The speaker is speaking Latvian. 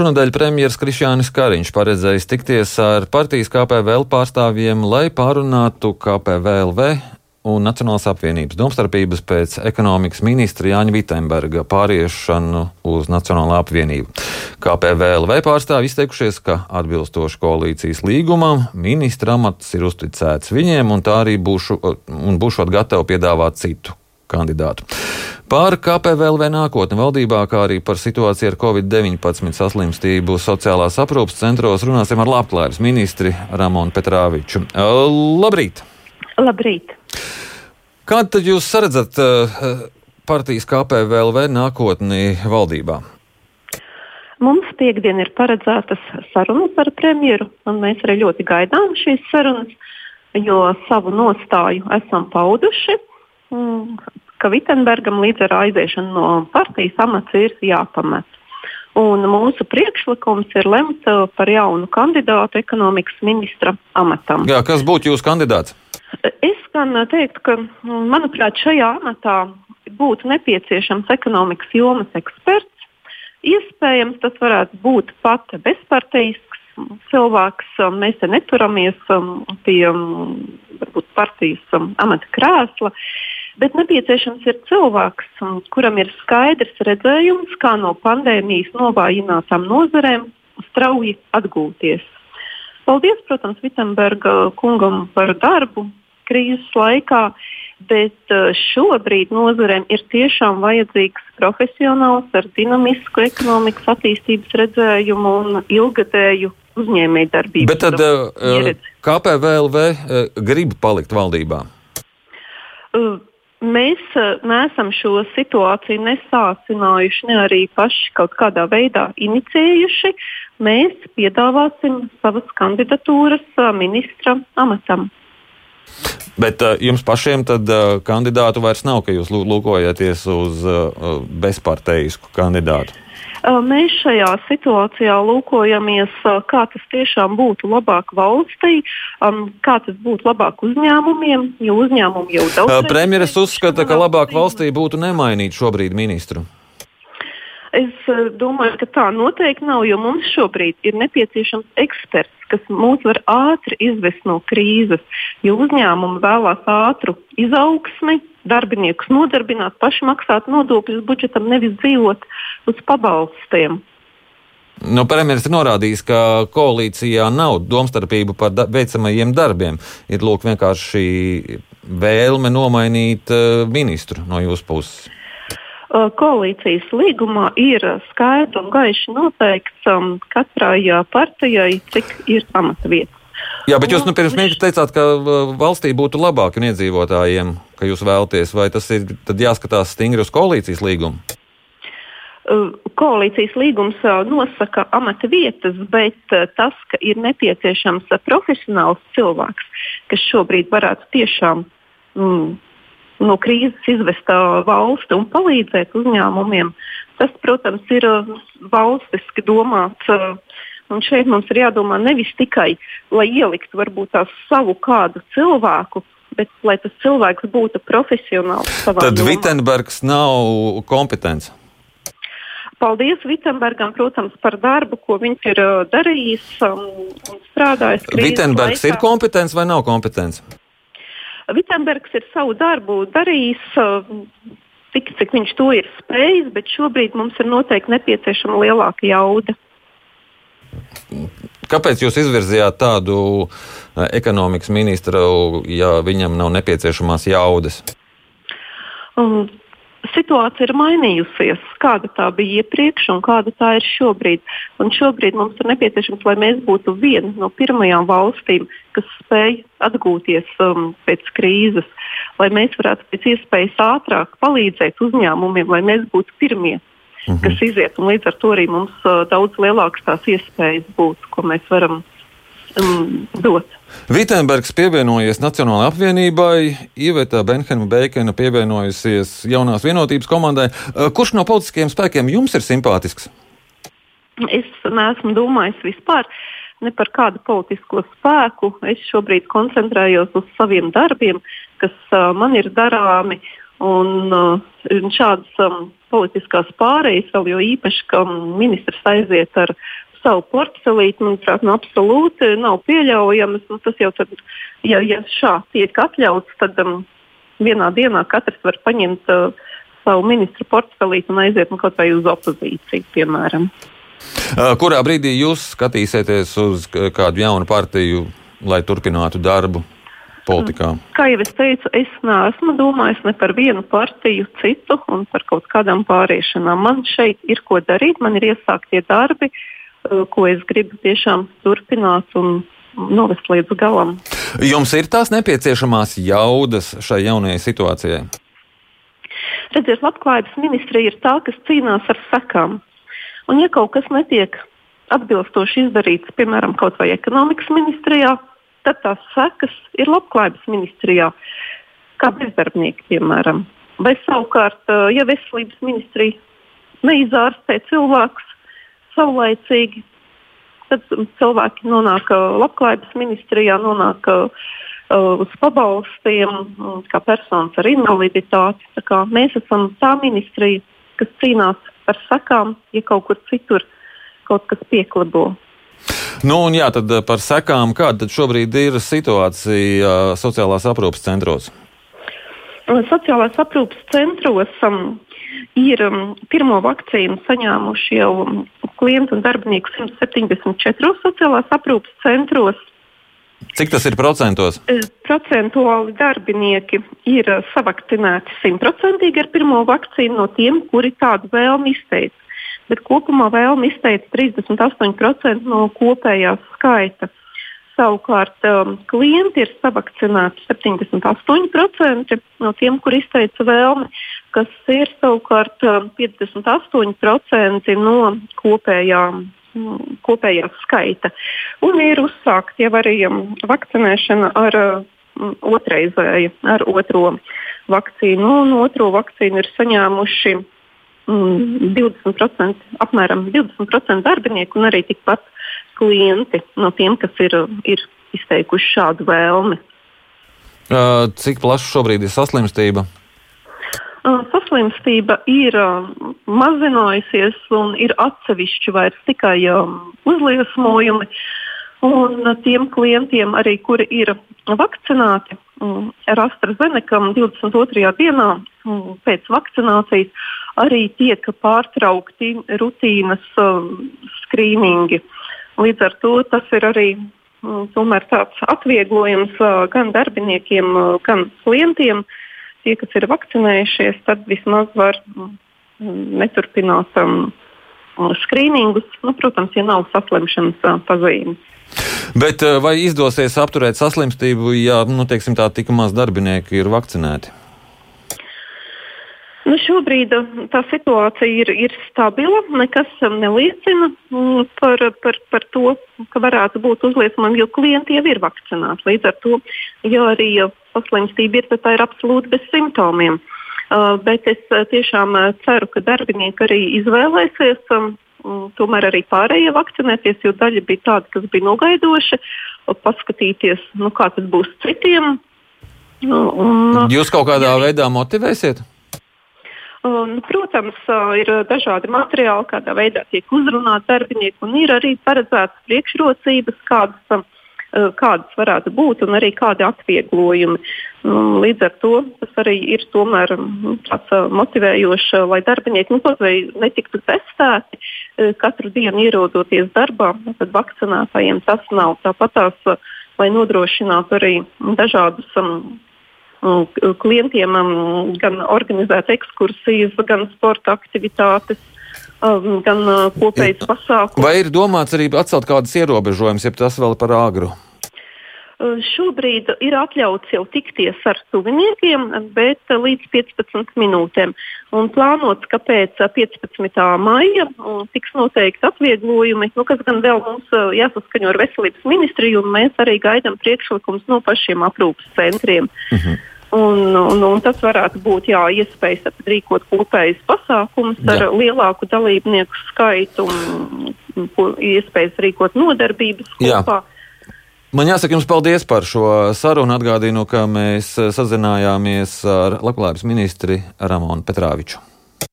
Šonadēļ premjeras Krišjānis Kariņš paredzējis tikties ar partijas KPVL pārstāvjiem, lai pārunātu KPVLV un Nacionālās apvienības domstarpības pēc ekonomikas ministra Jāņa Vitsenberga pāriešanu uz Nacionālo apvienību. KPVLV pārstāvi izteikušies, ka atbilstoši koalīcijas līgumam ministra amats ir uzticēts viņiem, un tā arī būšu, būšot gatavi piedāvāt citu kandidātu. Par KPVLV nākotni valdībā, kā arī par situāciju ar Covid-19 saslimstību sociālās aprūpas centros runāsim ar labklājības ministri Ramonu Petrāviču. Labrīt! Labrīt! Kādu tad jūs redzat uh, partijas KPVLV nākotni valdībā? Mums piekdien ir paredzētas sarunas ar premjeru, un mēs arī ļoti gaidām šīs sarunas, jo savu nostāju esam pauduši, ka Vitsenbergam līdz ar aiziešanu no partijas amats ir jāpamet. Un mūsu priekšlikums ir lemt par jaunu kandidātu ekonomikas ministra amatam. Jā, kas būtu jūsu kandidāts? Es gan teiktu, ka, manuprāt, šajā amatā būtu nepieciešams ekonomikas jomas eksperts. Iespējams, tas varētu būt pat bezpartijisks cilvēks. Mēs te neturamies um, pie um, varbūt, partijas um, amata krēsla, bet nepieciešams ir cilvēks, kuram ir skaidrs redzējums, kā no pandēmijas novājinātām nozarēm strauji atgūties. Paldies, protams, Vitsenberga kungam par darbu, krīzes laikā, bet uh, šobrīd nozarēm ir tiešām vajadzīgs profesionāls ar dinamisku ekonomikas attīstības redzējumu un ilgadēju uzņēmējdarbību. Bet tad uh, KPVLV uh, grib palikt valdībā? Mēs neesam šo situāciju nesācinājuši, ne arī paši kaut kādā veidā inicijējuši. Mēs piedāvāsim savas kandidatūras ministra amatam. Bet uh, jums pašiem tad uh, kandidātu vairs nav, ka jūs lūkojaties uz uh, bezparteisku kandidātu. Mēs šajā situācijā lūkojamies, kā tas tiešām būtu labāk valstī, kā tas būtu labāk uzņēmumiem, jo uzņēmumi jau daudz. Premjeras uzskata, ka labāk valstī būtu nemainīt šobrīd ministru. Es domāju, ka tā noteikti nav, jo mums šobrīd ir nepieciešams eksperts, kas mūs var ātri izvest no krīzes. Jo uzņēmumi vēlās ātru izaugsmi, darbiniekus nodarbināt, paši maksāt nodokļus budžetam, nevis dzīvot uz pabalstiem. Nu, Premjerministrs norādījis, ka koalīcijā nav domstarpību par da veicamajiem darbiem. Ir lūk, vienkārši vēlme nomainīt uh, ministru no jūsu puses. Uh, koalīcijas līgumā ir skaidri un gaiši noteikts um, katrai uh, partijai, cik ir amata vietas. Jā, bet jūs nu, pirms mirkļa teicāt, ka uh, valstī būtu labāk un iedzīvotājiem, ka jūs vēlaties, vai tas ir jāskatās stingri uz koalīcijas līgumu? Koalīcijas līgums nosaka amata vietas, bet tas, ka ir nepieciešams profesionāls cilvēks, kas šobrīd varētu tiešām mm, no krīzes izvest valsti un palīdzēt uzņēmumiem. Tas, protams, ir valstiski domāts. Un šeit mums ir jādomā nevis tikai, lai ieliktu varbūt tās savu kādu cilvēku, bet lai tas cilvēks būtu profesionāls. Tad Vitsenbergs nav kompetents. Paldies Vitsenbergam, protams, par darbu, ko viņš ir darījis um, un strādājis. Vitsenbergs ir kompetents vai nav kompetents? Vitsenbergs ir savu darbu darījis. Tik, cik viņš to ir spējis, bet šobrīd mums ir noteikti nepieciešama lielāka jauda. Kāpēc jūs izvirzījāt tādu ekonomikas ministru, ja viņam nav nepieciešamās jaudas? Situācija ir mainījusies. Kāda tā bija iepriekš un kāda tā ir šobrīd. Un šobrīd mums ir nepieciešams, lai mēs būtu viena no pirmajām valstīm, kas spēj atgūties um, pēc krīzes, lai mēs varētu pēc iespējas ātrāk palīdzēt uzņēmumiem, lai mēs būtu pirmie. -hmm. kas iziet, un līdz ar to arī mums uh, daudz lielākas tās iespējas būtu, ko mēs varam um, dot. Vitsenbergs pievienojies Nacionālajai apvienībai, Iveta Benhama Beikena pievienojusies jaunās vienotības komandai. Uh, kurš no politiskiem spēkiem jums ir simpātisks? Es neesmu domājis vispār ne par kādu politisko spēku. Es šobrīd koncentrējos uz saviem darbiem, kas uh, man ir darāmi. Un, uh, šādas um, politiskās pārējas, vēl jo īpaši, ka ministrs aiziet ar savu portfelīti, manuprāt, nu, absolūti nav pieļaujamas. Nu, tas jau tad, ja, ja šā tiek atļauts, tad um, vienā dienā katrs var paņemt uh, savu ministru portfelīti un aiziet nu, kaut vai uz opozīciju, piemēram. Kurā brīdī jūs skatīsieties uz kādu jaunu partiju, lai turpinātu darbu politikā? Kā jau es teicu, es neesmu domājis ne par vienu partiju, citu un par kaut kādām pāriešanām. Man šeit ir ko darīt, man ir iesāktie darbi, uh, ko es gribu tiešām turpināt un novest līdz galam. Jums ir tās nepieciešamās jaudas šai jaunajai situācijai? Redziet, labklājības ministrija ir tā, kas cīnās ar sekām. Un, ja kaut kas netiek atbilstoši izdarīts, piemēram, kaut vai ekonomikas ministrijā, tad tās sekas ir labklājības ministrijā, kā bezdarbnieki, piemēram. Vai savukārt, ja veselības ministrija neizārstē cilvēkus saulaicīgi, tad cilvēki nonāk labklājības ministrijā, nonāk uz pabalstiem, kā personas ar invaliditāti. Mēs esam tā ministrija, kas cīnās par sakām, ja kaut kur citur kaut kas pieklabo. Nu, un jā, tad eh, par sekām, kāda šobrīd ir situācija eh, sociālās aprūpas centros? Sociālās aprūpas centros um, ir um, pirmo vakcīnu saņēmuši jau um, klientu un darbinieku 174 sociālās aprūpas centros. Cik tas ir procentos? E, procentuāli darbinieki ir uh, savakcinēti simtprocentīgi ar pirmo vakcīnu no tiem, kuri tādu vēlmi izteica bet kopumā vēlme izteica 38% no kopējās skaita. Savukārt um, klienti ir savakcinēti 78% no tiem, kur izteica vēlmi, kas ir savukārt um, 58% no kopējām kopējā skaita. Un ir uzsākta jau arī um, vakcinēšana ar um, otrreizēju, ar otro vakcīnu. Un otro vakcīnu ir saņēmuši 20%, apmēram 20% darbinieku un arī tikpat klienti no tiem, kas ir, ir izteikuši šādu vēlmi. Cik plaša šobrīd ir saslimstība? Saslimstība ir mazinājusies un ir atsevišķi vairs tikai uzliesmojumi. Un tiem klientiem, arī, kuri ir vakcinēti ar AstraZeneca 22. dienā pēc vakcinācijas, arī tiek pārtraukti rutīnas uh, skrīningi. Līdz ar to tas ir arī uh, tomēr tāds atvieglojums uh, gan darbiniekiem, uh, gan klientiem. Tie, kas ir vakcinējušies, tad vismaz var um, neturpināt um, skrīningus, nu, protams, ja nav saslimšanas uh, pazīmes. Bet uh, vai izdosies apturēt saslimstību, ja nu, teiksim, tā tik maz darbinieki ir vakcinēti? Nu, šobrīd uh, tā situācija ir, ir stabila. Nekas um, neliecina mm, par, par, par to, ka varētu būt uzliesmojumi, jo klienti jau ir vakcinēti. Līdz ar to, ja arī saslimstība ir, tad tā ir absolūti bez simptomiem. Uh, bet es uh, tiešām uh, ceru, ka darbinieki arī izvēlēsies. Um, Tomēr arī pārējie vakcinēties, jo daļa bija tāda, kas bija nogaidoši, paskatīties, nu, kā tas būs citiem. Nu, un, Jūs kaut kādā veidā motivēsiet? Un, protams, ir dažādi materiāli, kādā veidā tiek uzrunāti darbinieki, un ir arī paredzētas priekšrocības, kādas, kādas varētu būt, un arī kādi atvieglojumi. Līdz ar to tas arī ir tomēr tāds motivējošs, lai darbinieki nu, netiktu testēti katru dienu ierodoties darbā, tad vakcinētājiem tas nav. Tāpat tās, lai nodrošinātu arī dažādus um, klientiem gan organizēt ekskursijas, gan sporta aktivitātes. Gan kopējas pasākumus. Vai ir domāts arī atcelt kādas ierobežojumus, ja tas vēl par āgru? Šobrīd ir atļauts jau tikties ar tuviniekiem, bet līdz 15 minūtēm. Un plānots, ka pēc 15. maija tiks noteikti atvieglojumi, nu, kas gan vēl mums jāsaskaņo ar veselības ministriju, un mēs arī gaidām priekšlikumus no pašiem aprūpas centriem. Mhm. Un, un, un tas varētu būt jā, iespējas rīkot kopējas pasākumus ar lielāku dalībnieku skaitu un, un iespējas rīkot nodarbības kopā. Jā. Man jāsaka jums paldies par šo sarunu. Atgādinu, ka mēs sazinājāmies ar labklājības ministri Ramonu Petrāviču.